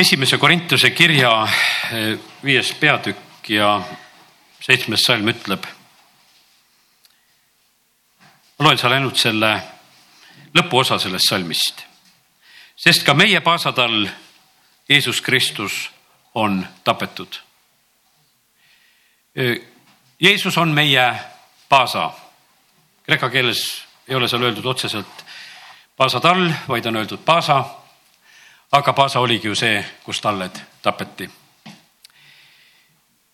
esimese Korintuse kirja eh, viies peatükk ja seitsmes salm ütleb. ma loen seal ainult selle lõpuosa sellest salmist. sest ka meie paasatall Jeesus Kristus on tapetud. Eh, Jeesus on meie paasa. Kreeka keeles ei ole seal öeldud otseselt paasatall, vaid on öeldud paasa aga Paasa oligi ju see, kus talled tapeti.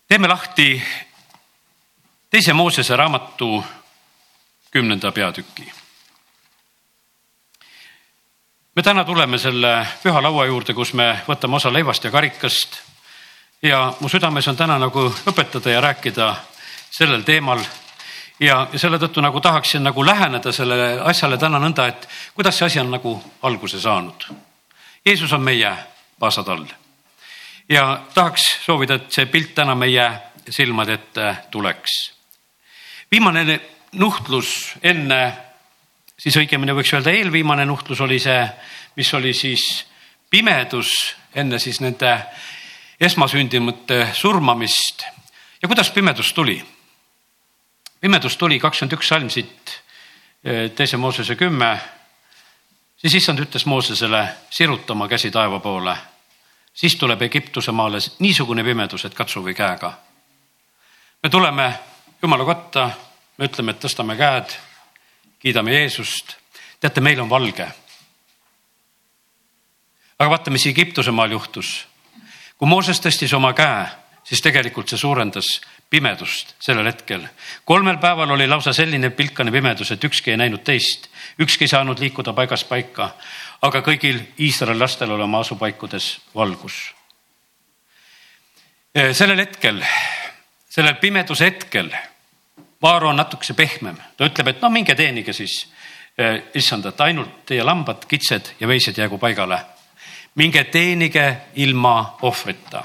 teeme lahti teise Moosese raamatu kümnenda peatüki. me täna tuleme selle püha laua juurde, kus me võtame osa leivast ja karikast. ja mu südames on täna nagu õpetada ja rääkida sellel teemal ja, ja selle tõttu nagu tahaksin nagu läheneda sellele asjale täna nõnda, et kuidas see asi on nagu alguse saanud Jeesus on meie paasatall. ja tahaks soovida, et see pilt täna meie silmade ette tuleks. viimane nuhtlus enne, siis õigemini võiks öelda eelviimane nuhtlus oli see, mis oli siis pimedus enne siis nende esmasündinute surmamist. ja kuidas pimedus tuli? pimedus tuli kakskümmend üks salm siit eh, teise Moosese kümme siis issand ütles Moosesele, siruta oma käsi taeva poole. siis tuleb Egiptuse maale niisugune pimedus, et katsu või käega. me tuleme Jumala kotta, me ütleme, et tõstame käed, kiidame Jeesust. teate, meil on valge. aga vaata, mis Egiptuse maal juhtus. kui Mooses tõstis oma käe, siis tegelikult see suurendas pimedust sellel hetkel. kolmel päeval oli lausa selline pilkane pimedus, et ükski ei näinud teist, ükski ei saanud liikuda paigast paika, aga kõigil Iisraeli lastel oli oma asupaikudes valgus. sellel hetkel, sellel pimeduse hetkel, Vaaro on natukese pehmem, ta ütleb, et no minge teenige siis issandat, ainult teie lambad, kitsed ja veised jäägu paigale. minge teenige ilma ohvrita,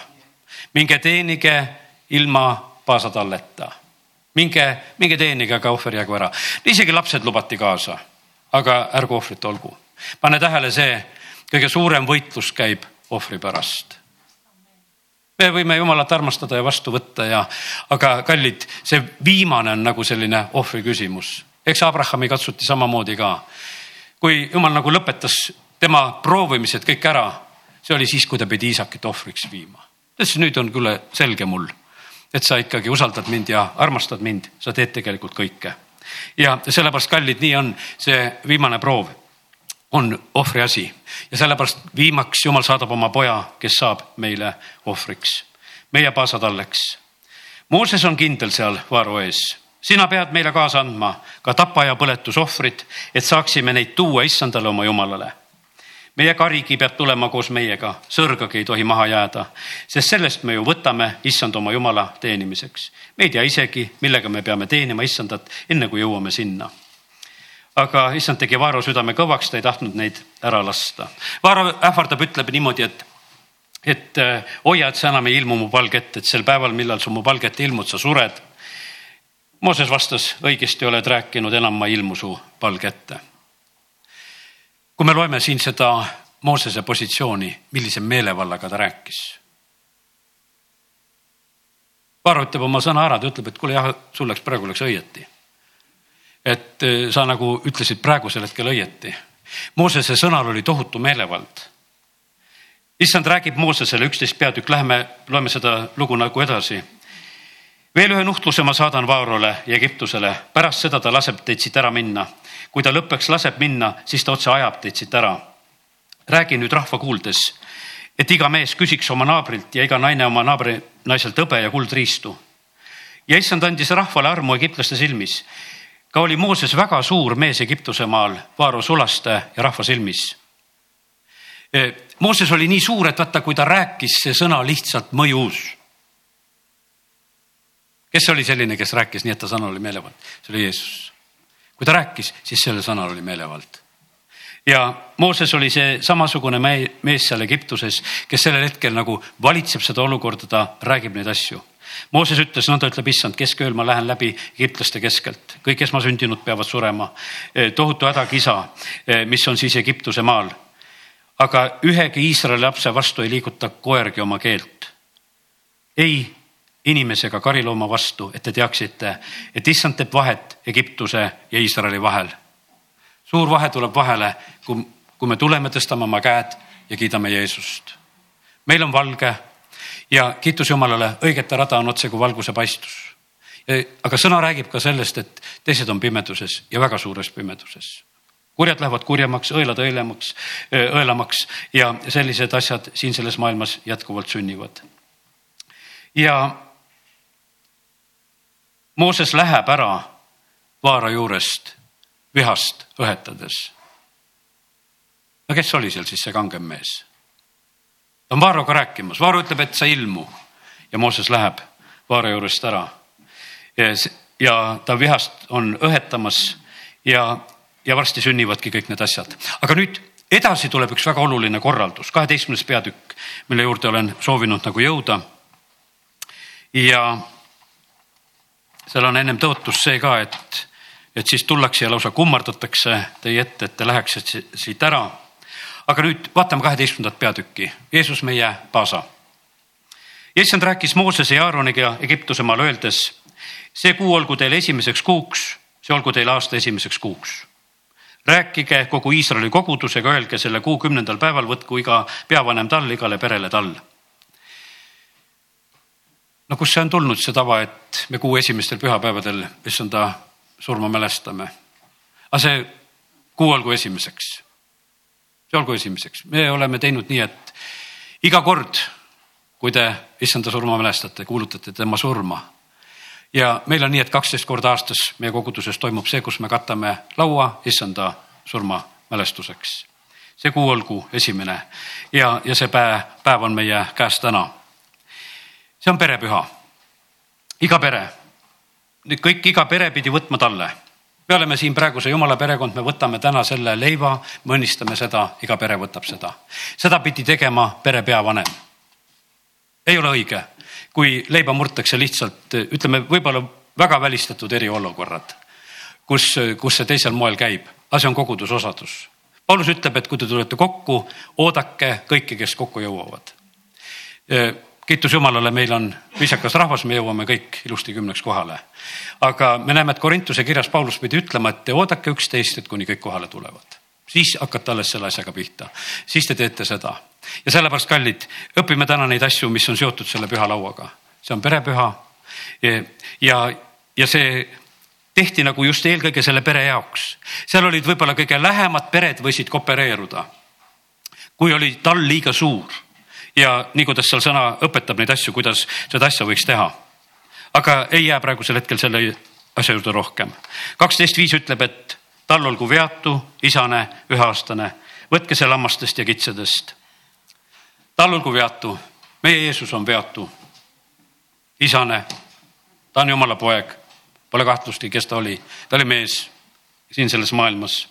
minge teenige ilma paasatalleta. minge, minge teenige, aga ohver jäägu ära. isegi lapsed lubati kaasa, aga ärgu ohvrit olgu. pane tähele, see kõige suurem võitlus käib ohvri pärast me võime Jumalat armastada ja vastu võtta ja, aga kallid, see viimane on nagu selline ohvri küsimus. eks Abrahami katsuti samamoodi ka. kui Jumal nagu lõpetas tema proovimised kõik ära, see oli siis, kui ta pidi Iisakit ohvriks viima. Ütles, nüüd on küll selge mul et sa ikkagi usaldad mind ja armastad mind, sa teed tegelikult kõike. ja sellepärast, kallid, nii on see viimane proov, on ohvri asi. Ja sellepärast viimaks Jumal saadab oma poja, kes saab meile ohvriks, meie paasatalleks. Mooses on kindel seal Vaaro ees. Sina pead meile kaasa andma ka tapa ja põletusohvrid, et saaksime neid tuua issandale oma jumalale meie karigi peab tulema koos meiega, sõrgagi ei tohi maha jääda, sest sellest me ju võtame issand oma jumala teenimiseks. me ei tea isegi, millega me peame teenima issandat, enne kui jõuame sinna. aga issand tegi Vaaro südame kõvaks, ta ei tahtnud neid ära lasta. Vaaro ähvardab, ütleb niimoodi, et et hoia, et sa enam ei ilmu mu palge ette, et sel päeval, millal sa mu palge ette ilmud, sa sured. Mooses vastas, õigesti oled rääkinud, enam ma ei ilmu su palge ette kui me loeme siin seda Moosese positsiooni, millise meelevallaga ta rääkis. Vaaro ütleb oma sõna ära, ta ütleb, et kuule jah, sul läks praegu läks õieti. et eh, sa nagu ütlesid praegusel hetkel õieti. Moosese sõnal oli tohutu meelevald. issand räägib Moosesele üksteist peatükk, läheme loeme seda lugu nagu edasi veel ühe nuhtluse ma saadan Vaarole ja Egiptusele, pärast seda ta laseb teid siit ära minna kui ta lõppeks laseb minna, siis ta otse ajab teid siit ära. räägi nüüd rahva kuuldes, et iga mees küsiks oma naabrilt ja iga naine oma naabri naiselt hõbe ja kuldriistu. ja issand andis rahvale armu egiptlaste silmis. ka oli Mooses väga suur mees Egiptuse maal, Vaaro sulaste ja rahva silmis. E, Mooses oli nii suur, et vaata, kui ta rääkis, see sõna lihtsalt mõjus kes oli selline, kes rääkis nii, et ta sõna oli meelevald? see oli Jeesus kui ta rääkis, siis sellel sõnal oli meelevald. ja Mooses oli see samasugune mees seal Egiptuses, kes sellel hetkel nagu valitseb seda olukorda, ta räägib neid asju. Mooses ütles, nõnda ütleb issand, keskööl ma lähen läbi egiptlaste keskelt, kõik esmasündinud peavad surema. Eh, tohutu hädakisa, eh, mis on siis Egiptuse maal. aga ühegi Iisraeli lapse vastu ei liiguta koergi oma keelt. ei inimese ega karilooma vastu, et te teaksite, et issand teeb vahet Egiptuse ja Iisraeli vahel. suur vahe tuleb vahele, kui, kui me tuleme, tõstame oma käed ja kiidame Jeesust. meil on valge ja kiitus Jumalale, õigete rada on otse kui valguse paistus. aga sõna räägib ka sellest, et teised on pimeduses ja väga suures pimeduses kurjad lähevad kurjemaks, õelad õelemaks, õelamaks ja sellised asjad siin selles maailmas jätkuvalt sünnivad. ja Mooses läheb ära vaara juurest vihast õhetades. no kes oli seal siis see kangem mees? ta on Vaaroga rääkimas, Vaaro ütleb, et sa ilmu ja Mooses läheb Vaaro juurest ära. ja ta vihast on õhetamas ja, ja varsti sünnivadki kõik need asjad, aga nüüd edasi tuleb üks väga oluline korraldus, kaheteistkümnes peatükk, mille juurde olen soovinud nagu jõuda. ja seal on ennem tõotus see ka, et, et siis tullakse ja lausa kummardatakse teie ette, et te läheksite siit ära. aga nüüd vaatame kaheteistkümnendat peatükki, Jeesus meie paasa. issand rääkis Moosese ja Aaroniga Egiptuse maal öeldes, see kuu olgu teil esimeseks kuuks, see olgu teil aasta esimeseks kuuks rääkige kogu Iisraeli kogudusega, öelge selle kuu kümnendal päeval, võtku iga peavanem tall igale perele tall no kust see on tulnud, see tava, et me kuu esimestel pühapäevadel issanda surma mälestame? aga see kuu olgu esimeseks. see olgu esimeseks, me oleme teinud nii, et iga kord, kui te issanda surma mälestate, kuulutate tema surma. ja meil on nii, et kaksteist korda aastas meie koguduses toimub see, kus me katame laua issanda surma mälestuseks. see kuu olgu esimene ja, ja see päev, päev on meie käes täna see on perepüha. iga pere, nüüd kõik, iga pere pidi võtma talle. me oleme siin praeguse jumala perekond, me võtame täna selle leiva, me õnnistame seda, iga pere võtab seda. seda pidi tegema pere peavanem. ei ole õige, kui leiba murtakse lihtsalt, ütleme, võib-olla väga välistatud eriolukorrad, kus, kus see teisel moel käib, aga see on kogudusosadus. Paulus ütleb, et kui te tulete kokku, oodake kõiki, kes kokku jõuavad kiitus Jumalale, meil on viisakas rahvas, me jõuame kõik ilusti kümneks kohale. aga me näeme, et Korintuse kirjas Paulus pidi ütlema, et te oodake üksteist, et kuni kõik kohale tulevad. siis hakkate alles selle asjaga pihta, siis te teete seda. ja sellepärast, kallid, õpime täna neid asju, mis on seotud selle püha lauaga. see on perepüha ja, ja see tehti nagu just eelkõige selle pere jaoks. seal olid võib-olla kõige lähemad pered võisid koopereeruda. kui oli tall liiga suur ja nii, kuidas seal sõna õpetab neid asju, kuidas seda asja võiks teha. aga ei jää praegusel hetkel selle asja juurde rohkem. kaksteist viis ütleb, et tal olgu veatu, isane, üheaastane, võtke see lammastest ja kitsedest. tal olgu veatu, meie Jeesus on veatu, isane, ta on jumala poeg, pole kahtlustki, kes ta oli, ta oli mees siin selles maailmas.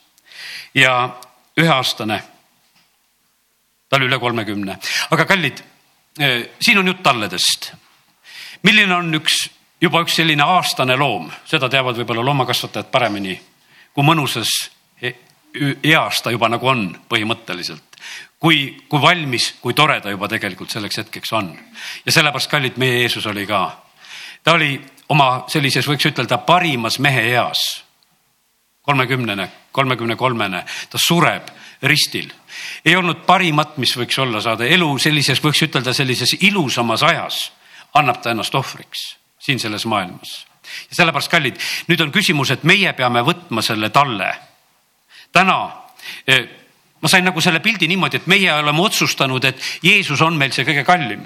Ja üheaastane tal üle kolmekümne. aga kallid, eh, siin on jutt talledest. milline on üks, juba üks selline aastane loom, seda teavad võib-olla loomakasvatajad paremini, kui mõnusas eas ta juba nagu on põhimõtteliselt. kui, kui valmis, kui tore ta juba tegelikult selleks hetkeks on. ja sellepärast, kallid, meie Jeesus oli ka. ta oli oma sellises, võiks ütelda, parimas mehe eas. kolmekümnene, kolmekümne kolmene, ta sureb ristil. ei olnud parimat, mis võiks olla saada, elu sellises, võiks ütelda sellises ilusamas ajas annab ta ennast ohvriks siin selles maailmas. ja sellepärast, kallid, nüüd on küsimus, et meie peame võtma selle talle. täna eh, ma sain nagu selle pildi niimoodi, et meie oleme otsustanud, et Jeesus on meil see kõige kallim,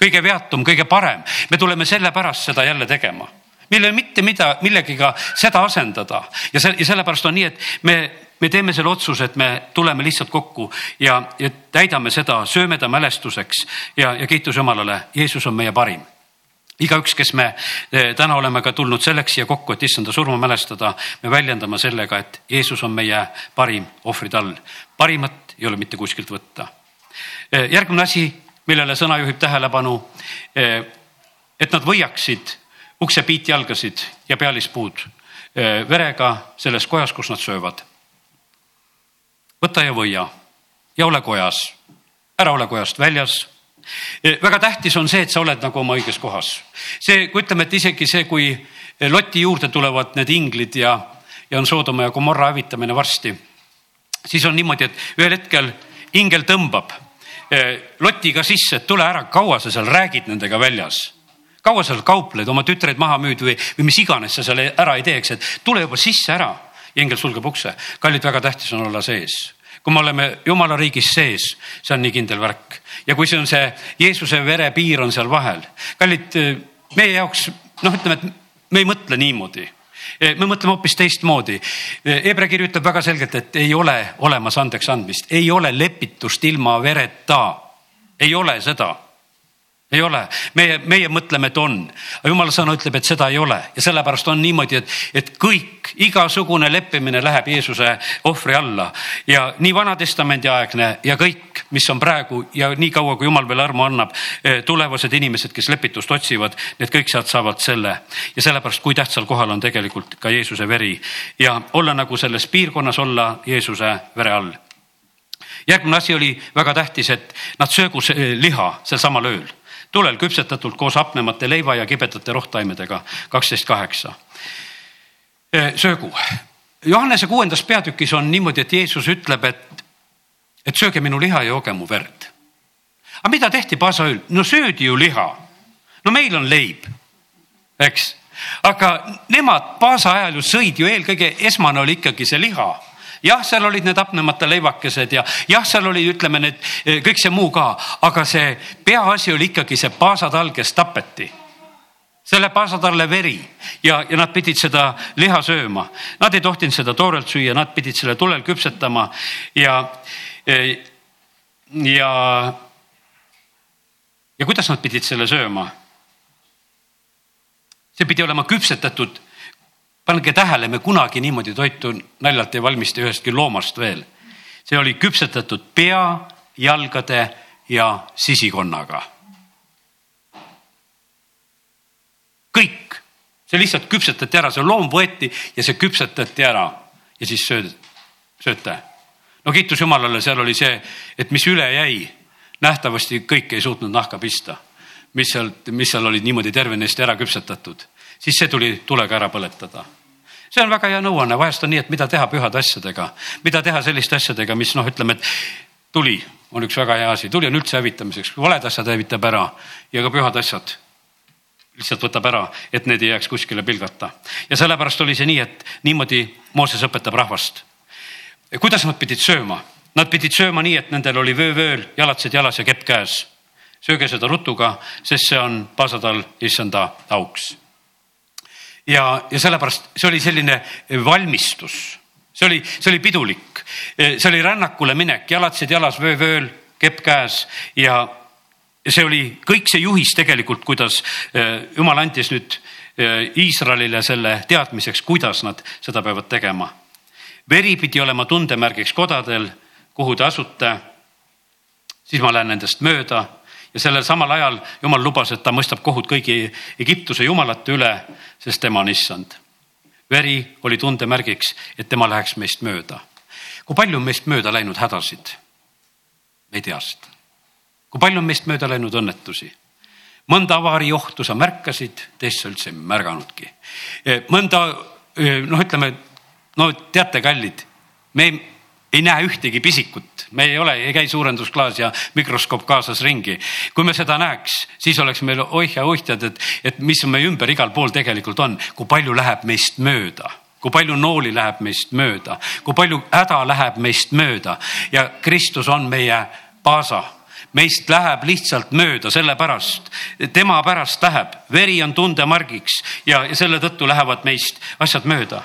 kõige veatum, kõige parem. me tuleme sellepärast seda jälle tegema meil ei ole mitte mida, millegiga seda asendada ja see ja sellepärast on nii, et me me teeme selle otsuse, et me tuleme lihtsalt kokku ja, ja täidame seda, sööme ta mälestuseks ja, ja kiitus Jumalale, Jeesus on meie parim igaüks, kes me eh, täna oleme ka tulnud selleks siia kokku, et issanda surma mälestada, me väljendame sellega, et Jeesus on meie parim ohvritall. parimat ei ole mitte kuskilt võtta. Eh, järgmine asi, millele sõna juhib tähelepanu, eh, et nad võiaksid uksepiitjalgasid ja pealispuud verega selles kojas, kus nad söövad võta ja võia ja ole kojas. ära ole kojast väljas väga tähtis on see, et sa oled nagu oma õiges kohas. see, kui ütleme, et isegi see, kui Loti juurde tulevad need inglid ja, ja on Soodoma ja Gomorra hävitamine varsti, siis on niimoodi, et ühel hetkel ingel tõmbab Lotiga sisse, et tule ära, kaua sa seal räägid nendega väljas kaua sa seal kaupled, oma tütreid maha müüd või, või mis iganes sa seal ära ei teeks, et tule juba sisse ära. Ja ingel sulgeb ukse. kallid, väga tähtis on olla sees kui me oleme jumala riigis sees, see on nii kindel värk ja kui see on see Jeesuse vere piir on seal vahel, kallid, meie jaoks noh, ütleme, et me ei mõtle niimoodi me mõtleme hoopis teistmoodi. Hebra kiri ütleb väga selgelt, et ei ole olemas andeks andmist, ei ole lepitust ilma vereta. ei ole seda ei ole, meie, meie mõtleme, et on, aga jumala sõna ütleb, et seda ei ole. Ja sellepärast on niimoodi, et, et kõik, igasugune leppimine läheb Jeesuse ohvri alla. Ja nii Vana-testamendi aegne ja kõik, mis on praegu ja nii kaua, kui jumal veel armu annab, eh, tulevased inimesed, kes lepitust otsivad, need kõik sealt saavad selle. Ja sellepärast, kui tähtsal kohal on tegelikult ka Jeesuse veri. Ja olla nagu selles piirkonnas, olla Jeesuse vere all. Järgmine asi oli väga tähtis, et nad söögu liha sel samal ööl tulel küpsetatult koos hapnemate leiva ja kibedate rohtaimedega, kaksteist kaheksa. söögu. Johannese kuuendas peatükis on niimoodi, et Jeesus ütleb, et, et sööge minu liha ja jooge mu verd. aga mida tehti Paasa ööl? no söödi ju liha. no meil on leib, eks, aga nemad Paasa ajal ju sõid ju eelkõige, esmane oli ikkagi see liha jah, seal olid need hapnemata leivakesed ja jah, seal oli, ütleme need eh, kõik see muu ka, aga see peaasi oli ikkagi see paasatall, kes tapeti selle paasatalle veri ja, ja nad pidid seda liha sööma. Nad ei tohtinud seda toorelt süüa, nad pidid selle tulel küpsetama ja, eh, ja, ja kuidas nad pidid selle sööma? see pidi olema küpsetatud pange tähele, me kunagi niimoodi toitu naljalt ei valmista ühestki loomast veel. see oli küpsetatud pea, jalgade ja sisikonnaga. kõik, see lihtsalt küpsetati ära, see loom võeti ja see küpsetati ära ja siis sööd, sööte. no kiitus Jumalale, seal oli see, et mis üle jäi, nähtavasti kõik ei suutnud nahka pista, mis sealt, mis seal olid niimoodi tervenisti ära küpsetatud, siis see tuli tulega ära põletada see on väga hea nõuanne, vahest on nii, et mida teha pühade asjadega, mida teha selliste asjadega, mis noh, ütleme, et tuli on üks väga hea asi, tuli on üldse hävitamiseks, valed asjad hävitab ära ja ka pühad asjad lihtsalt võtab ära, et need ei jääks kuskile pilgata. ja sellepärast oli see nii, et niimoodi Mooses õpetab rahvast. kuidas nad pidid sööma? Nad pidid sööma nii, et nendel oli vöövööl, jalatsed jalas ja kepp käes. sööge seda rutuga, sest see on paasatall issanda auks ja, ja sellepärast see oli selline valmistus, see oli, see oli pidulik, see oli rännakule minek, jalatsed jalas, vöövööl, kepp käes. Ja see oli kõik see juhis tegelikult, kuidas eh, jumal andis nüüd eh, Iisraelile selle teadmiseks, kuidas nad seda peavad tegema. veri pidi olema tundemärgiks kodadel, kuhu te asute. siis ma lähen nendest mööda ja sellel samal ajal jumal lubas, et ta mõistab kohut kõigi Egiptuse jumalate üle, sest tema on issand. veri oli tundemärgiks, et tema läheks meist mööda. kui palju on meist mööda läinud hädasid? me ei tea seda. kui palju on meist mööda läinud õnnetusi? mõnda avaariohtu sa märkasid, teist sa üldse ei märganudki. mõnda noh, ütleme no teate, kallid, me ei ei näe ühtegi pisikut, me ei ole, ei käi suurendusklaas ja mikroskoop kaasas ringi. kui me seda näeks, siis oleks meil oih ja oihjad, et, et mis meie ümber igal pool tegelikult on, kui palju läheb meist mööda? Kui palju nooli läheb meist mööda, kui palju häda läheb meist mööda? Ja Kristus on meie paasa meist läheb lihtsalt mööda, sellepärast tema pärast läheb, veri on tundemargiks ja, ja selle tõttu lähevad meist asjad mööda.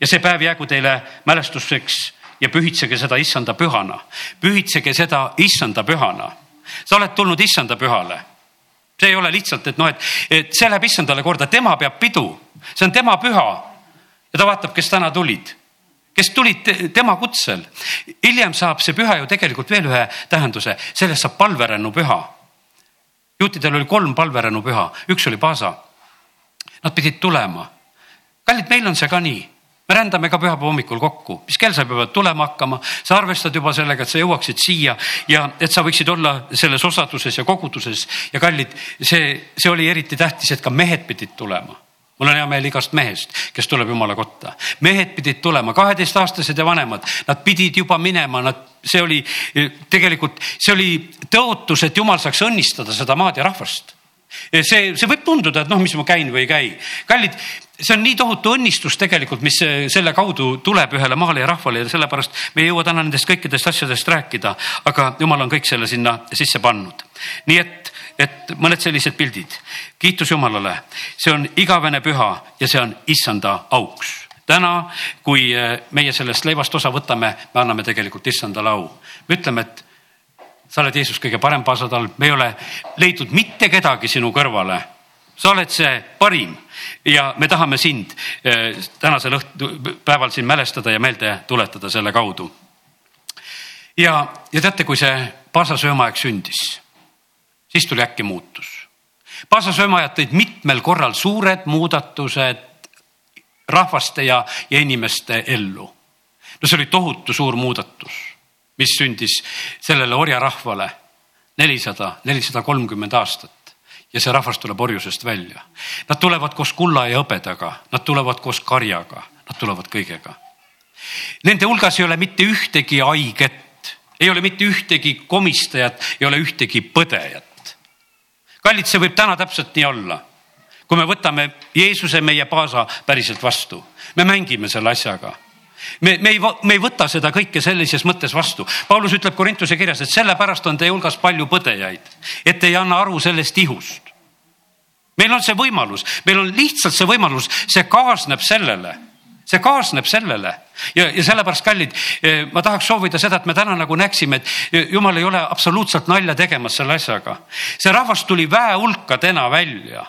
ja see päev jäägu teile mälestuseks ja pühitsege seda issanda pühana. pühitsege seda issanda pühana. sa oled tulnud issanda pühale. see ei ole lihtsalt, et noh, et, et see läheb issandale korda, tema peab pidu, see on tema püha. ja ta vaatab, kes täna tulid, kes tulid tema kutsel. hiljem saab see püha ju tegelikult veel ühe tähenduse, sellest saab palverännu püha. juutidel oli kolm palverännu püha, üks oli Paasa. Nad pidid tulema. kallid, meil on see ka nii me rändame ka pühapäeva hommikul kokku, mis kell sa pead tulema hakkama, sa arvestad juba sellega, et sa jõuaksid siia ja et sa võiksid olla selles osaduses ja koguduses ja kallid, see, see oli eriti tähtis, et ka mehed pidid tulema mul on hea meel igast mehest, kes tuleb jumala kotta. mehed pidid tulema, kaheteistaastased ja vanemad, nad pidid juba minema, nad, see oli tegelikult, see oli tõotus, et jumal saaks õnnistada seda maad ja rahvast. see, see võib tunduda, et noh, mis ma käin või ei käi. kallid, see on nii tohutu õnnistus tegelikult, mis selle kaudu tuleb ühele maale ja rahvale ja sellepärast me ei jõua täna nendest kõikidest asjadest rääkida, aga jumal on kõik selle sinna sisse pannud. nii et, et mõned sellised pildid. kiitus Jumalale, see on igavene püha ja see on issanda auks täna, kui meie sellest leivast osa võtame, me anname tegelikult issandale au. me ütleme, et sa oled Jeesus kõige parem paasatalv, me ei ole leidnud mitte kedagi sinu kõrvale sa oled see parim ja me tahame sind eh, tänasel õhtu, päeval siin mälestada ja meelde tuletada selle kaudu. ja, ja teate, kui see paasasöömaaeg sündis, siis tuli äkki muutus. paasasöömaajad tõid mitmel korral suured muudatused rahvaste ja, ja inimeste ellu. no see oli tohutu suur muudatus, mis sündis sellele orjarahvale nelisada, nelisada kolmkümmend aastat ja see rahvas tuleb orjusest välja. Nad tulevad koos kulla ja hõbedaga, nad tulevad koos karjaga, nad tulevad kõigega. Nende hulgas ei ole mitte ühtegi haiget, ei ole mitte ühtegi komistajat, ei ole ühtegi põdejat. kallid, see võib täna täpselt nii olla. kui me võtame Jeesuse, meie paasa päriselt vastu, me mängime selle asjaga me, me ei, me ei võta seda kõike sellises mõttes vastu. Paulus ütleb Korintuse kirjas, et sellepärast on teie hulgas palju põdejaid, et ei anna aru sellest ihust. Meil on see võimalus, meil on lihtsalt see võimalus, see kaasneb sellele, see kaasneb sellele. Ja, ja sellepärast, kallid, eh, ma tahaks soovida seda, et me täna nagu näeksime, et eh, jumal ei ole absoluutselt nalja tegemas selle asjaga. see rahvas tuli väehulkadena välja.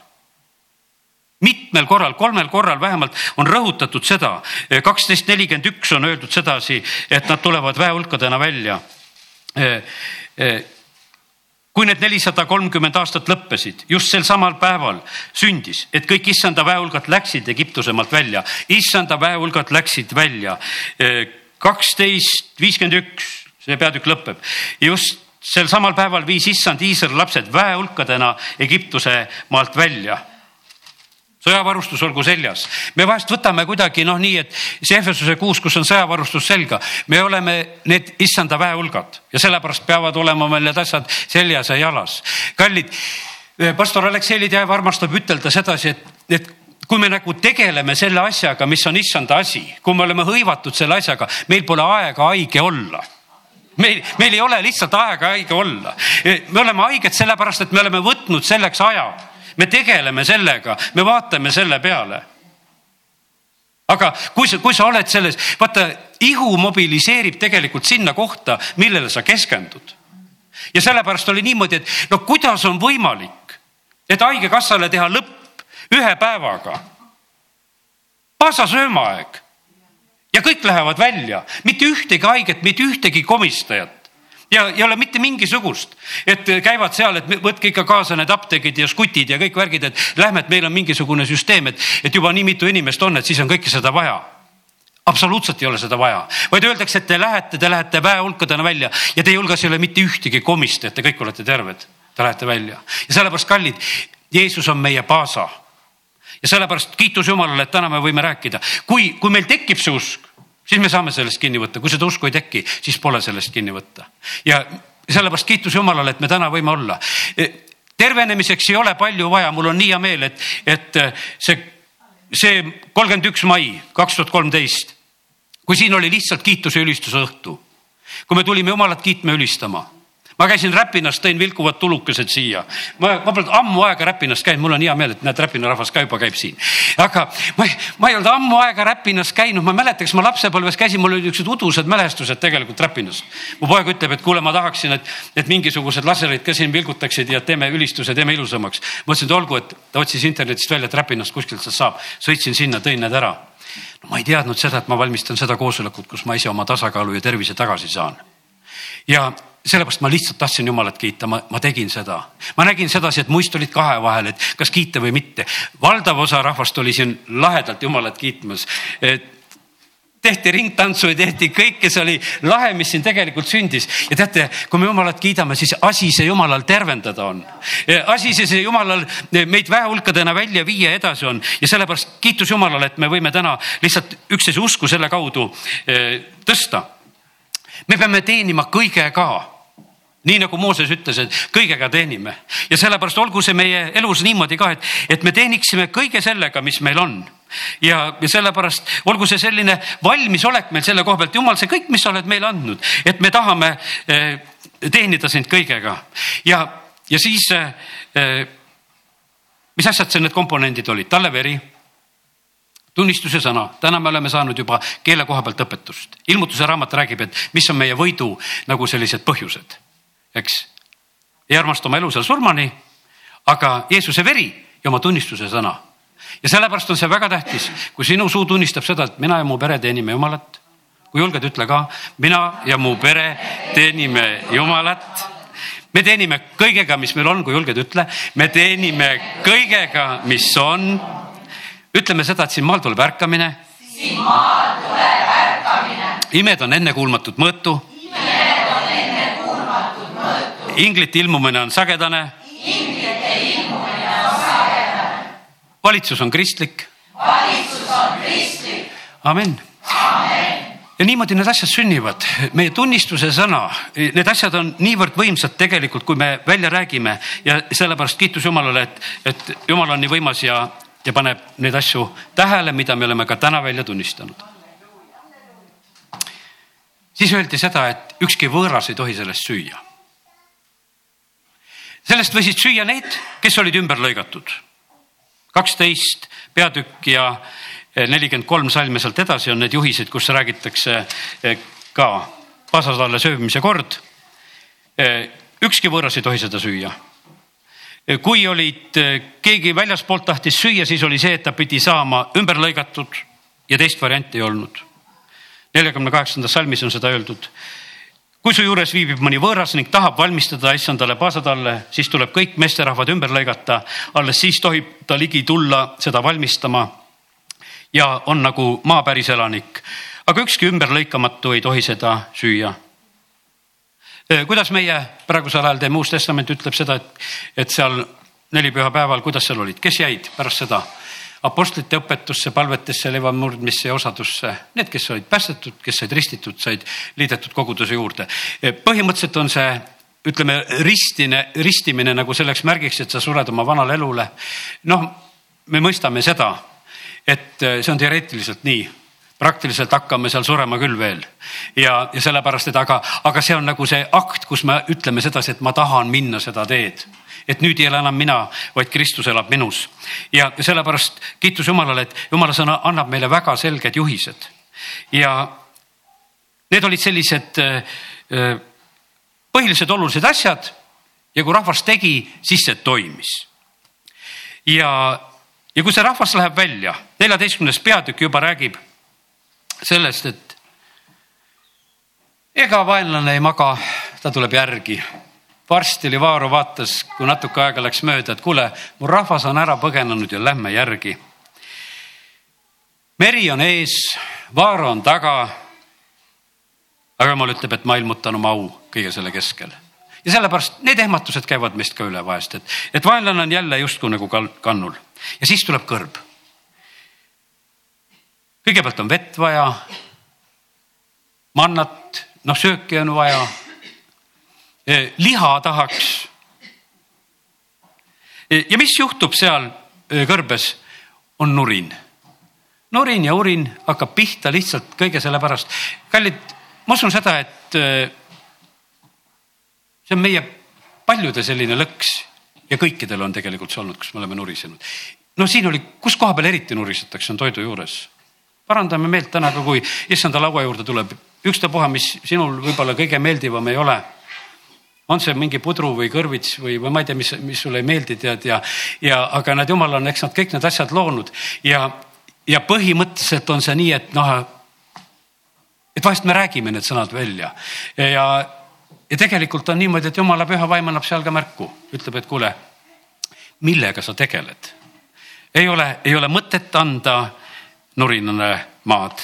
Mitmel korral, kolmel korral vähemalt on rõhutatud seda, kaksteist nelikümmend üks on öeldud sedasi, et nad tulevad väehulkadena välja. Kui need nelisada kolmkümmend aastat lõppesid, just sel samal päeval sündis, et kõik issanda väehulgad läksid Egiptuse maalt välja, issanda väehulgad läksid välja. kaksteist viiskümmend üks, see peatükk lõpeb, just sel samal päeval viis issand Iisraeli lapsed väehulkadena Egiptuse maalt välja sõjavarustus olgu seljas. me vahest võtame kuidagi noh, nii et see Efesuse kuus, kus on sõjavarustus selga, me oleme need issanda väehulgad ja sellepärast peavad olema meil need asjad seljas ja jalas. kallid, eh, pastor Aleksei Lidjaev armastab ütelda sedasi, et, et kui me nagu tegeleme selle asjaga, mis on issanda asi, kui me oleme hõivatud selle asjaga, meil pole aega haige olla meil, meil ei ole lihtsalt aega haige olla. Eh, me oleme haiged sellepärast, et me oleme võtnud selleks aja me tegeleme sellega, me vaatame selle peale. aga kui sa, kui sa oled selles, vaata ihu mobiliseerib tegelikult sinna kohta, millele sa keskendud. ja sellepärast oli niimoodi, et no kuidas on võimalik, et haigekassale teha lõpp ühe päevaga. paasasöömaaeg ja kõik lähevad välja, mitte ühtegi haiget, mitte ühtegi komistajat ja ei ole mitte mingisugust, et käivad seal, et võtke ikka kaasa need apteegid ja skutid ja kõik värgid, et lähme, et meil on mingisugune süsteem, et, et juba nii mitu inimest on, et siis on kõike seda vaja absoluutselt ei ole seda vaja, vaid öeldakse, et te lähete, te lähete väehulkadena välja ja teie hulgas ei ole mitte ühtegi komistajat, te kõik olete terved. Te lähete välja ja sellepärast, kallid, Jeesus on meie paasa. ja sellepärast kiitus Jumalale, et täna me võime rääkida, kui, kui meil tekib see usk, siis me saame sellest kinni võtta, kui seda usku ei teki, siis pole sellest kinni võtta. ja sellepärast kiitus Jumalale, et me täna võime olla. E, tervenemiseks ei ole palju vaja, mul on nii hea meel, et, et see, see kolmkümmend üks mai kaks tuhat kolmteist, kui siin oli lihtsalt kiituse ülistuse õhtu, kui me tulime Jumalat kiitma, ülistama ma käisin Räpinas, tõin vilkuvad tulukesed siia. ma, ma polnud ammu aega Räpinas käinud, mul on hea meel, et näed, Räpina rahvas ka juba käib siin. aga ma, ma ei olnud ammu aega Räpinas käinud, ma mäletan, kas ma lapsepõlves käisin, mul olid niisugused udused mälestused tegelikult Räpinas. mu poeg ütleb, et kuule, ma tahaksin, et, et mingisugused laserid ka siin vilgutaksid ja teeme ülistuse, teeme ilusamaks. ma ütlesin, et olgu, et ta otsis internetist välja, et Räpinast kuskilt sealt saab. sõitsin sinna, tõin need ära. no ma ei teadnud seda, et ma valmistan seda koosolekut, kus ma ise oma tasakaalu ja tervise tagasi saan ja sellepärast ma lihtsalt tahtsin Jumalat kiita, ma, ma tegin seda. ma nägin sedasi, et muist olid kahe vahel, et kas kiita või mitte. valdav osa rahvast oli siin lahedalt Jumalat kiitmas. tehti ringtantsu ja tehti kõike, see oli lahe, mis siin tegelikult sündis. ja teate, kui me jumalat kiidame, siis asi see jumalal tervendada on. asi see, see jumalal meid väehulkadena välja viia edasi on ja sellepärast kiitus Jumalale, et me võime täna lihtsalt üksteise usku selle kaudu eh, tõsta. me peame teenima kõigega nii nagu Mooses ütles, et kõigega teenime. Ja sellepärast olgu see meie elus niimoodi ka, et, et me teeniksime kõige sellega, mis meil on. ja, ja sellepärast olgu see selline valmisolek meil selle koha pealt, jumal, see kõik, mis sa oled meile andnud, et me tahame eh, teenida sind kõigega. Ja, ja siis eh, mis asjad see need komponendid olid, talle veri tunnistuse sõna, täna me oleme saanud juba keele koha pealt õpetust. ilmutuse raamat räägib, et mis on meie võidu nagu sellised põhjused eks. ei armasta oma elu seal surmani, aga Jeesuse veri ja oma tunnistuse sõna. ja sellepärast on see väga tähtis, kui sinu suu tunnistab seda, et mina ja mu pere teenime Jumalat. kui julged, ütle ka, mina ja mu pere teenime Jumalat me teenime kõigega, mis meil on, kui julged, ütle, me teenime kõigega, mis on. ütleme seda, et siin maal tuleb ärkamine. siin maal tuleb ärkamine. imed on ennekuulmatut mõõtu inglite ilmumine on sagedane. inglite ilmumine on sagedane. valitsus on kristlik. valitsus on kristlik. amin. amen ja niimoodi need asjad sünnivad, meie tunnistuse sõna, need asjad on niivõrd võimsad tegelikult, kui me välja räägime ja sellepärast kiitus Jumalale, et, et Jumal on nii võimas ja, ja paneb neid asju tähele, mida me oleme ka täna välja tunnistanud. siis öeldi seda, et ükski võõras ei tohi sellest süüa sellest võisid süüa need, kes olid ümber lõigatud. kaksteist peatükk ja nelikümmend kolm salmi sealt edasi on need juhised, kus räägitakse eh, ka pasasalle söömise kord. Eh, ükski võõras ei tohi seda süüa. Eh, kui olid, keegi väljaspoolt tahtis süüa, siis oli see, et ta pidi saama ümber lõigatud ja teist varianti ei olnud. neljakümne kaheksandas salmis on seda öeldud kui su juures viibib mõni võõras ning tahab valmistada issandale paasatalle, siis tuleb kõik meesterahvad ümber lõigata. alles siis tohib ta ligi tulla seda valmistama. ja on nagu maa päris elanik, aga ükski ümberlõikamatu ei tohi seda süüa. kuidas meie praegusel ajal teeme, Uus Testament ütleb seda, et, et seal nelipühapäeval, kuidas seal olid, kes jäid pärast seda? Apostlite õpetusse, palvetesse, leivamurdmisse ja osadusse. Need, kes olid päästetud, kes said ristitud, said liidetud koguduse juurde. põhimõtteliselt on see ütleme ristine, ristimine nagu selleks märgiks, et sa sured oma vanale elule. noh, me mõistame seda, et see on teoreetiliselt nii praktiliselt hakkame seal surema küll veel ja, ja sellepärast, et aga, aga see on nagu see akt, kus me ütleme sedasi, et ma tahan minna seda teed et nüüd ei ela enam mina, vaid Kristus elab minus. ja sellepärast kiitus Jumalale, et Jumala sõna annab meile väga selged juhised. ja need olid sellised äh, äh, põhilised olulised asjad ja kui rahvas tegi, siis see toimis. ja, ja kui see rahvas läheb välja, neljateistkümnes peatükk juba räägib sellest, et ega vaenlane ei maga, ta tuleb järgi varsti oli Vaaro vaatas, kui natuke aega läks mööda, et kuule, mu rahvas on ära põgenenud ja lähme järgi. meri on ees, Vaaro on taga. aga jumal ütleb, et ma ilmutan oma au kõige selle keskel ja sellepärast need ehmatused käivad meist ka üle vahest, et, et vaenlane on jälle justkui nagu kannul ja siis tuleb kõrb. kõigepealt on vett vaja, mannat, noh sööki on vaja liha tahaks. Eh, ja mis juhtub seal eh, kõrbes, on nurin. nurin ja urin hakkab pihta lihtsalt kõige selle pärast. kallid, ma usun seda, et see on meie paljude selline lõks ja kõikidel on tegelikult see olnud, kus me oleme nurisenud. no siin oli, kus koha peal eriti nurisetakse, on toidu juures. parandame meelt täna ka, kui issanda laua juurde tuleb ükstapuha, mis sinul võib-olla kõige meeldivam ei ole on see mingi pudru või kõrvits või, või ma ei tea, mis, mis sulle ei meeldi, tead ja, ja aga nad jumal on, eks nad kõik need asjad loonud. Ja, ja põhimõtteliselt on see nii, et noh, et vahest me räägime need sõnad välja. Ja, ja tegelikult on niimoodi, et jumala püha vaim annab seal ka märku, ütleb, et kuule, millega sa tegeled. ei ole, ei ole mõtet anda nurinale maad.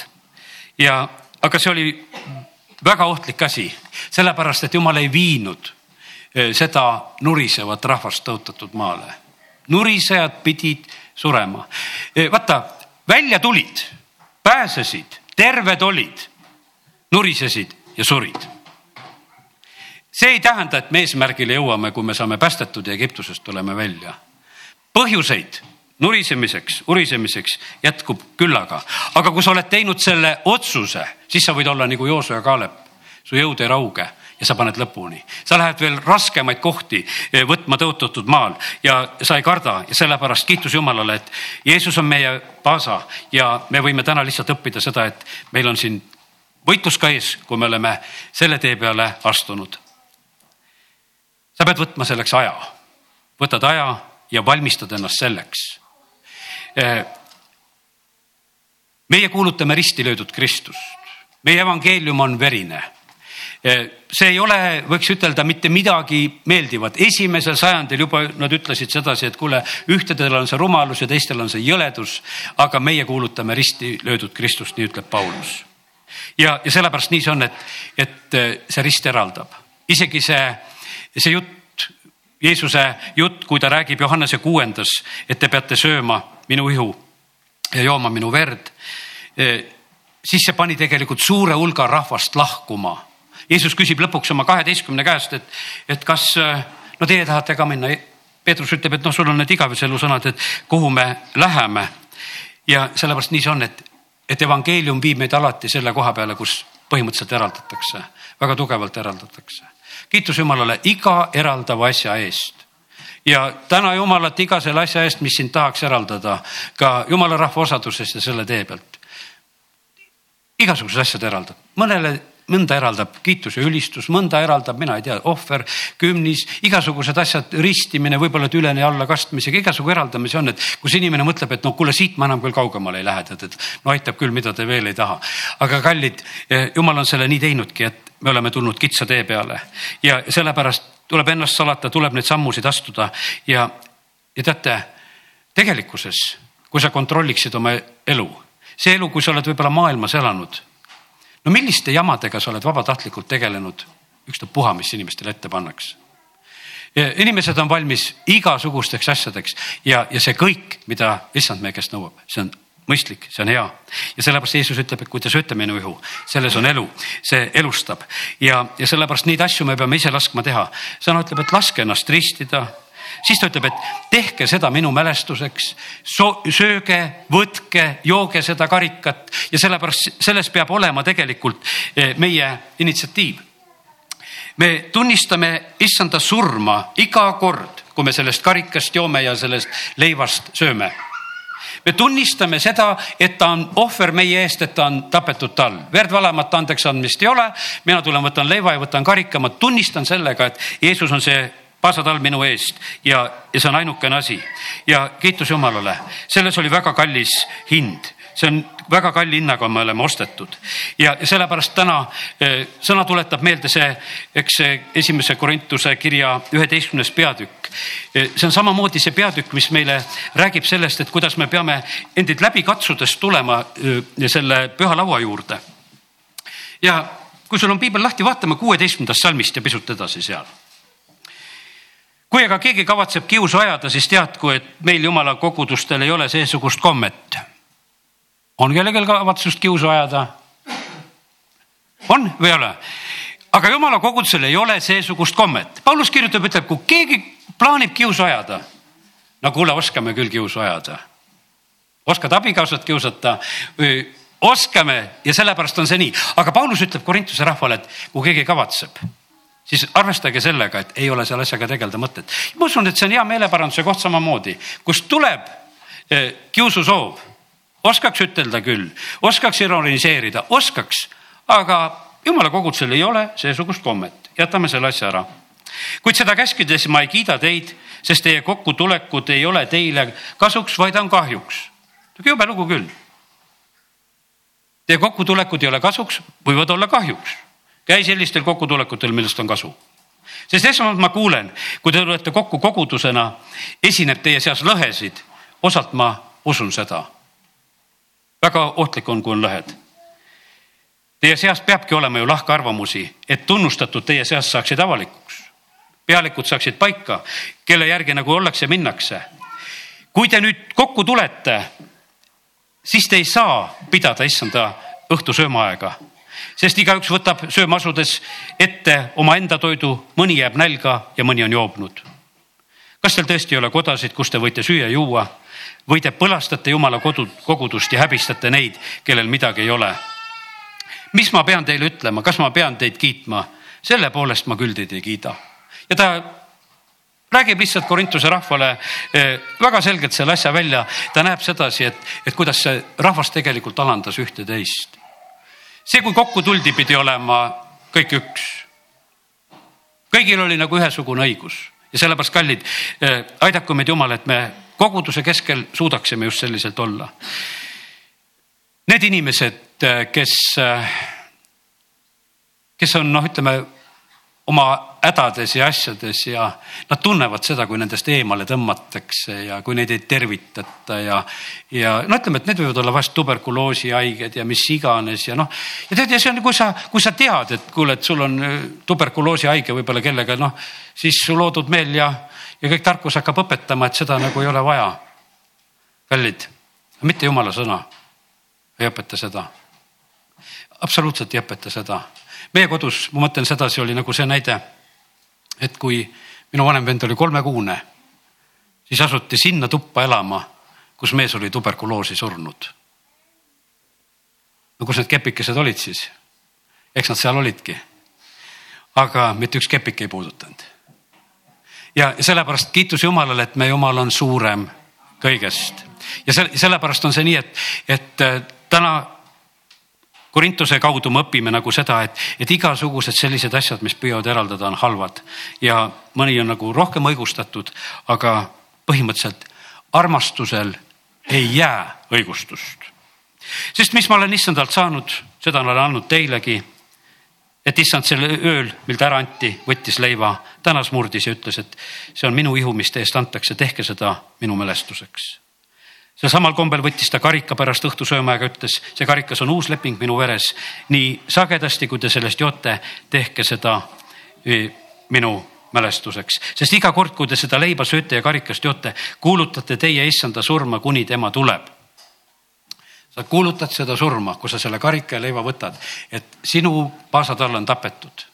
Ja, aga see oli väga ohtlik asi, sellepärast et jumal ei viinud seda nurisevat rahvast tõotatud maale. nurisejad pidid surema. Vaata, välja tulid, pääsesid, terved olid, nurisesid ja surid. see ei tähenda, et me eesmärgile jõuame, kui me saame päästetud ja Egiptusest tuleme välja. põhjuseid nurisemiseks, urisemiseks jätkub küllaga, aga kui sa oled teinud selle otsuse, siis sa võid olla nagu Jooso ja Kaalep, su jõud ei rauge ja sa paned lõpuni. sa lähed veel raskemaid kohti eh, võtma tõotatud maal. Ja sa ei karda ja sellepärast kiitus Jumalale, et Jeesus on meie paasa ja me võime täna lihtsalt õppida seda, et meil on siin võitlus ka ees, kui me oleme selle tee peale astunud. sa pead võtma selleks aja, võtad aja ja valmistad ennast selleks. Äh, meie kuulutame risti löödud Kristust, meie evangeelium on verine äh, see ei ole, võiks ütelda, mitte midagi meeldivat. esimesel sajandil juba nad ütlesid sedasi, et kuule, ühtedel on see rumalus ja teistel on see jõledus, aga meie kuulutame risti löödud Kristust, nii ütleb Paulus. ja, ja sellepärast nii see on, et, et äh, see rist eraldab. isegi see, see jutt, Jeesuse jutt, kui ta räägib Johannese kuuendas, et te peate sööma minu ihu ja jooma minu verd, eh, siis see pani tegelikult suure hulga rahvast lahkuma. Jeesus küsib lõpuks oma kaheteistkümne käest, et, et kas, eh, no teie tahate ka minna. Peetrus ütleb, et noh, sul on need igaveselu sõnad, et kuhu me läheme. ja sellepärast nii see on, et, et evangeelium viib meid alati selle koha peale, kus põhimõtteliselt eraldatakse, väga tugevalt eraldatakse. kiitus Jumalale iga eraldava asja eest ja täna Jumalat iga selle asja eest, mis sind tahaks eraldada ka Jumala rahva osadusest ja selle tee pealt. Igasugused asjad eraldab, mõnele mõnda eraldab kiitus ja ülistus, mõnda eraldab, mina ei tea, ohver, kümnis, igasugused asjad, ristimine, võib-olla et üleni alla kastmisega, igasugu eraldamisi on, et kus inimene mõtleb, et noh, kuule, siit ma enam küll kaugemale ei lähe, tead, et no aitab küll, mida te veel ei taha. aga kallid, eh, jumal on selle nii teinudki, et me oleme tulnud kitsa tee peale. Ja sellepärast tuleb ennast salata, tuleb neid sammusid astuda. Ja, ja teate, tegelikkuses, kui sa kontrolliksid oma elu, see elu, kui sa oled võib-olla maailmas elanud, no milliste jamadega sa oled vabatahtlikult tegelenud, ükstapuha, mis inimestele ette pannakse inimesed on valmis igasugusteks asjadeks ja, ja see kõik, mida issand meie käest nõuab, see on mõistlik, see on hea. ja sellepärast Jeesus ütleb, et kui te sööte minu ihu, selles on elu, see elustab ja, ja sellepärast neid asju me peame ise laskma teha. sõna ütleb, et laske ennast ristida. Siis ta ütleb, et tehke seda minu mälestuseks so,, sööge, võtke, jooge seda karikat ja sellepärast selles peab olema tegelikult eh, meie initsiatiiv. me tunnistame issanda surma iga kord, kui me sellest karikast joome ja sellest leivast sööme me tunnistame seda, et ta on ohver meie eest, et ta on tapetud tal. verd valamata andeks andmist ei ole. mina tulen, võtan leiva ja võtan karika, ma tunnistan sellega, et Jeesus on see paasatal minu eest ja, ja see on ainukene asi. ja kiitus Jumalale, selles oli väga kallis hind see on väga kalli hinnaga me oleme ostetud ja sellepärast täna eh, sõna tuletab meelde see, eks see esimese Korintuse kirja üheteistkümnes peatükk. Eh, see on samamoodi see peatükk, mis meile räägib sellest, et kuidas me peame endid läbi katsudes tulema eh, selle püha laua juurde. ja kui sul on piibel lahti, vaatame kuueteistkümnendast salmist ja pisut edasi seal kui aga keegi kavatseb kiusu ajada, siis teadku, et meil jumala kogudustel ei ole seesugust kommet on kellelgi kavatsust kiusu ajada? on või ei ole? aga jumala kogudusel ei ole seesugust kommet. Paulus kirjutab, ütleb, kui keegi plaanib kiusu ajada, no kuule, oskame küll kiusu ajada. oskad abikaasat kiusata? oskame ja sellepärast on see nii, aga Paulus ütleb Korintuse rahvale, et kui keegi kavatseb, siis arvestage sellega, et ei ole selle asjaga tegeleda mõtet. ma usun, et see on hea meeleparanduse koht samamoodi, kus tuleb eh, kiususoov oskaks ütelda küll, oskaks ironiseerida, oskaks, aga jumala kogudusel ei ole seesugust kommet, jätame selle asja ära. kuid seda käskides ma ei kiida teid, sest teie kokkutulekud ei ole teile kasuks, vaid on kahjuks. jube lugu küll. Teie kokkutulekud ei ole kasuks, võivad olla kahjuks. Käi sellistel kokkutulekutel, millest on kasu sest esmalt ma kuulen, kui te tulete kokku kogudusena, esineb teie seas lõhesid. osalt ma usun seda väga ohtlik on, kui on lõhed. Teie seas peabki olema ju lahkarvamusi, et tunnustatud teie seast saaksid avalikuks. pealikud saaksid paika, kelle järgi nagu ollakse, minnakse. kui te nüüd kokku tulete, siis te ei saa pidada issanda õhtusöömaaega, sest igaüks võtab sööma asudes ette omaenda toidu, mõni jääb nälga ja mõni on joobnud. kas teil tõesti ei ole kodasid, kus te võite süüa-juua või te põlastate Jumala kodu, kogudust ja häbistate neid, kellel midagi ei ole? mis ma pean teile ütlema, kas ma pean teid kiitma? selle poolest ma küll teid ei kiida. ja ta räägib lihtsalt Korintuse rahvale eh, väga selgelt selle asja välja. ta näeb sedasi, et, et kuidas see rahvas tegelikult alandas ühte-teist. See, kui kokku tuldi, pidi olema kõik üks. kõigil oli nagu ühesugune õigus ja sellepärast, kallid, eh, aidaku meid Jumal, et me koguduse keskel suudaksime just selliselt olla. Need inimesed, eh, kes, kes on noh, ütleme oma hädades ja asjades ja nad tunnevad seda, kui nendest eemale tõmmatakse ja kui neid ei tervitata ja, ja no ütleme, et need võivad olla vast tuberkuloosihaiged ja mis iganes ja noh. ja tead, ja see on, kui sa, kui sa tead, et kuule, et sul on äh, tuberkuloosihaige võib-olla kellega noh, siis su loodud meel ja, ja kõik tarkus hakkab õpetama, et seda nagu ei ole vaja. kallid, mitte jumala sõna ei õpeta seda. absoluutselt ei õpeta seda meie kodus, ma mõtlen sedasi, oli nagu see näide, et kui minu vanem vend oli kolmekuune, siis asuti sinna tuppa elama, kus mees oli tuberkuloosi surnud. no kus need kepikesed olid siis? eks nad seal olidki. aga mitte üks kepik ei puudutanud. ja sellepärast kiitus Jumalale, et meie Jumal on suurem kõigest ja sellepärast on see nii, et, et äh, täna Korintuse kaudu me õpime nagu seda, et, et igasugused sellised asjad, mis püüavad eraldada, on halvad ja mõni on nagu rohkem õigustatud, aga põhimõtteliselt armastusel ei jää õigustust. sest mis ma olen issandalt saanud, seda olen andnud teilegi. et issand sel ööl, mil ta ära anti, võttis leiva, tänas, murdis ja ütles, et see on minu ihu, mis teie eest antakse, tehke seda minu mälestuseks sel samal kombel võttis ta karika pärast õhtusöömaega, ütles, see karikas on uus leping minu veres. nii sagedasti, kui te sellest joote, tehke seda e, minu mälestuseks, sest iga kord, kui te seda leiba sööte ja karikast joote, kuulutate teie issanda surma, kuni tema tuleb. sa kuulutad seda surma, kui sa selle karika ja leiva võtad, et sinu paasatall on tapetud.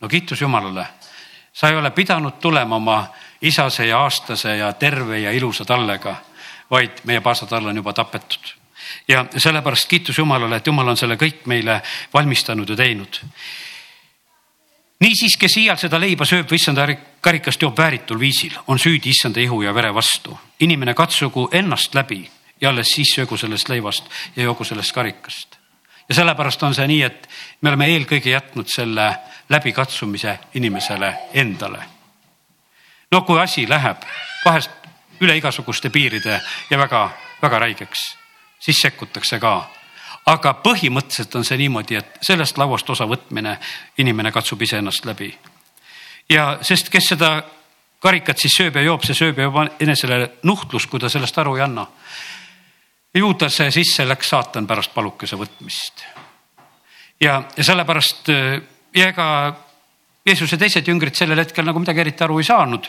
no kiitus Jumalale, sa ei ole pidanud tulema oma isase ja aastase ja terve ja ilusa tallega vaid meie paasatall on juba tapetud. ja sellepärast kiitus Jumalale, et Jumal on selle kõik meile valmistanud ja teinud. niisiis, kes iial seda leiba sööb või issanda karikast joob vääritul viisil, on süüdi issanda ihu ja vere vastu. inimene katsugu ennast läbi ja alles siis söögu sellest leivast ja joogu sellest karikast. ja sellepärast on see nii, et me oleme eelkõige jätnud selle läbikatsumise inimesele endale. no kui asi läheb vahest üle igasuguste piiride ja väga-väga räigeks, siis sekkutakse ka. aga põhimõtteliselt on see niimoodi, et sellest lauast osavõtmine, inimene katsub iseennast läbi. ja sest, kes seda karikat siis sööb ja joob, see sööb ja joob enesele nuhtlust, kui ta sellest aru ei anna. Juudase sisse läks saatan pärast palukese võtmist. ja, ja sellepärast ja ega Jeesuse teised jüngrid sellel hetkel nagu midagi eriti aru ei saanud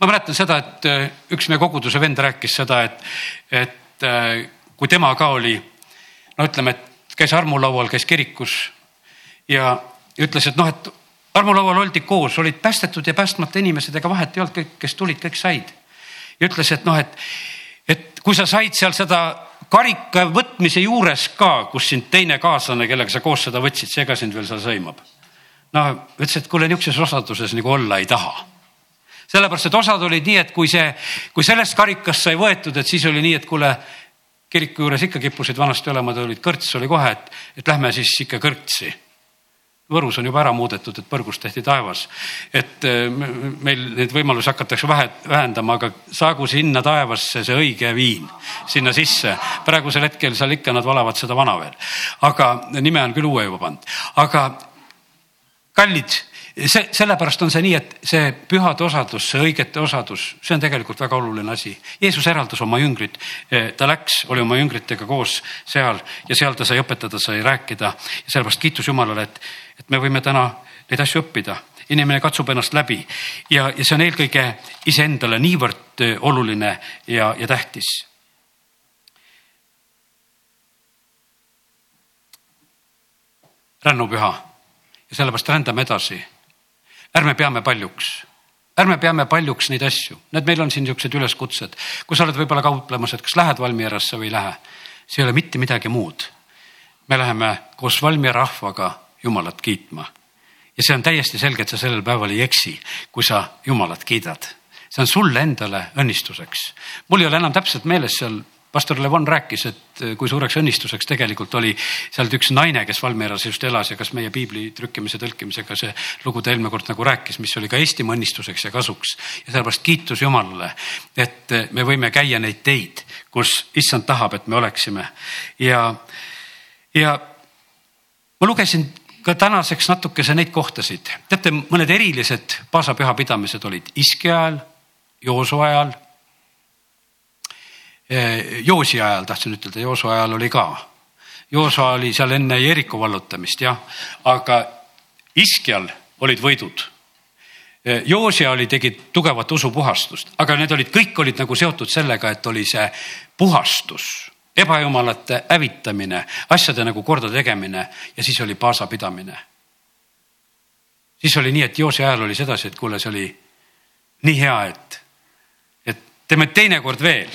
ma mäletan seda, et äh, üks meie koguduse vend rääkis seda, et, et äh, kui tema ka oli, no ütleme, et käis armulaual, käis kirikus ja ütles, et noh, et armulaual oldi koos, olid päästetud ja päästmata inimesed, ega vahet ei olnud, kõik, kes tulid, kõik said. ja ütles, et noh, et, et kui sa said seal seda karika võtmise juures ka, kus sind teine kaaslane, kellega sa koos seda võtsid, see ka sind veel seal sõimab. no ütles, et kuule, niisuguses osaduses nagu olla ei taha sellepärast, et osad olid nii, et kui see, kui sellest karikast sai võetud, et siis oli nii, et kuule, kiriku juures ikka kippusid vanasti olema, olid kõrts oli kohe, et, et lähme siis ikka kõrtsi. Võrus on juba ära muudetud, et põrgust tehti taevas. et äh, meil neid võimalusi hakatakse vähe, vähendama, aga saagu sinna taevasse see õige viin sinna sisse. praegusel hetkel seal ikka nad valavad seda vana veel, aga nime on küll uue juba pandud, aga kallid see, sellepärast on see nii, et see pühade osadus, see õigete osadus, see on tegelikult väga oluline asi. Jeesus eraldas oma jüngrid, ta läks, oli oma jüngritega koos seal ja seal ta sai õpetada, sai rääkida sellepärast kiitus Jumalale, et, et me võime täna neid asju õppida inimene katsub ennast läbi ja, ja see on eelkõige iseendale niivõrd oluline ja, ja tähtis. rännupüha ja sellepärast rändame edasi. Ärme peame paljuks, ärme peame paljuks neid asju, näed, meil on siin niisugused üleskutsed, kui sa oled võib-olla kauplemas, et kas lähed Valmierasse või ei lähe. see ei ole mitte midagi muud. me läheme koos Valmiera rahvaga Jumalat kiitma ja see on täiesti selge, et sa sellel päeval ei eksi, kui sa Jumalat kiidad. see on sulle endale õnnistuseks. mul ei ole enam täpselt meeles seal pastor Levon rääkis, et kui suureks õnnistuseks tegelikult oli sealt üks naine, kes Valmieras just elas ja kas meie piibli trükkimise, tõlkimisega see lugu ta eelmine kord nagu rääkis, mis oli ka Eestimaa õnnistuseks ja kasuks. ja sellepärast kiitus Jumalale, et me võime käia neid teid, kus issand tahab, et me oleksime ja, ja ma lugesin ka tänaseks natukese neid kohtasid. teate, mõned erilised paasapüha pidamised olid Iski ajal, Joosu ajal. Eh, Joosi ajal tahtsin ütelda, Joosu ajal oli ka. Joosa oli seal enne Jeriko vallutamist jah, aga Iskjal olid võidud. Eh, Joosia oli, tegi tugevat usupuhastust, aga need olid, kõik olid nagu seotud sellega, et oli see puhastus ebajumalate hävitamine, asjade nagu korda tegemine ja siis oli paasapidamine. siis oli nii, et Joose ajal oli sedasi, et kuule, see oli nii hea, et, et teeme teinekord veel.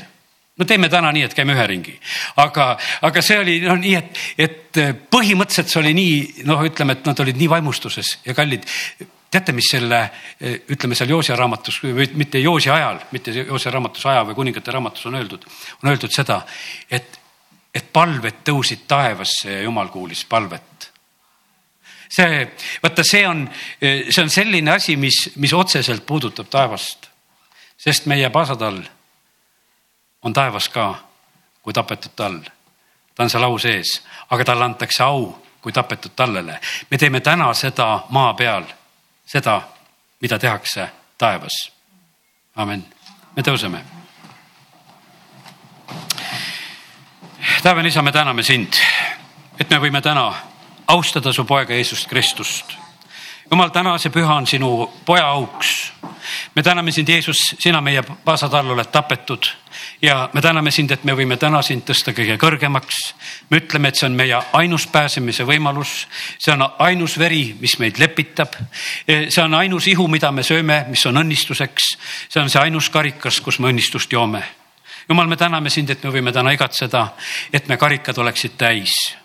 No teeme täna nii, et käime ühe ringi, aga, aga see oli noh, nii, et, et põhimõtteliselt see oli nii, noh, ütleme, et nad olid nii vaimustuses ja kallid. Teate, mis selle, ütleme seal Joosia raamatus või mitte Joosia ajal, mitte Joosia raamatus, aja või kuningate raamatus on öeldud, on öeldud seda, et, et palved tõusid taevasse ja jumal kuulis palvet. see, vaata, see on, see on selline asi, mis, mis otseselt puudutab taevast, sest meie paasatall on taevas ka kui tapetud tall. ta on seal au sees, aga talle antakse au kui tapetud tallele. me teeme täna seda maa peal seda, mida tehakse taevas. amen, me tõuseme. taevane isa, me täname sind, et me võime täna austada su poega Jeesust Kristust. Jumal, täna see püha on sinu poja auks. me täname sind, Jeesus, sina meie paasatall oled tapetud ja me täname sind, et me võime täna sind tõsta kõige kõrgemaks. me ütleme, et see on meie ainus pääsemise võimalus, see on ainus veri, mis meid lepitab. see on ainus ihu, mida me sööme, mis on õnnistuseks. see on see ainus karikas, kus me õnnistust joome. jumal, me täname sind, et me võime täna igatseda, et me karikad oleksid täis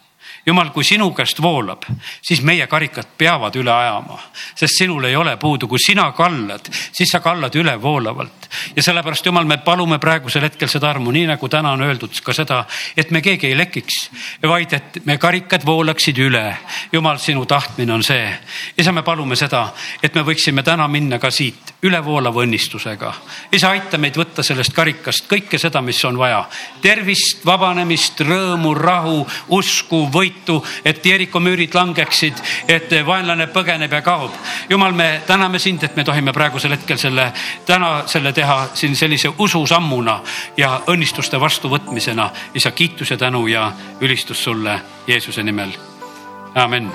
jumal, kui sinu käest voolab, siis meie karikad peavad üle ajama, sest sinul ei ole puudu, kui sina kallad, siis sa kallad ülevoolavalt. Ja sellepärast, jumal, me palume praegusel hetkel seda armu, nii nagu täna on öeldud ka seda, et me keegi ei lekiks, vaid et me karikad voolaksid üle. jumal, sinu tahtmine on see. isa, me palume seda, et me võiksime täna minna ka siit ülevoolava õnnistusega. isa, aita meid võtta sellest karikast kõike seda, mis on vaja. tervist, vabanemist, rõõmu, rahu, usku, võitu, et Jeriko müürid langeksid, et vaenlane põgeneb ja kaob. jumal, me täname sind, et me tohime praegusel hetkel selle, täna selle teha siin sellise ususammuna ja õnnistuste vastuvõtmisena. isa, kiitus ja tänu ja ülistus sulle Jeesuse nimel. amin.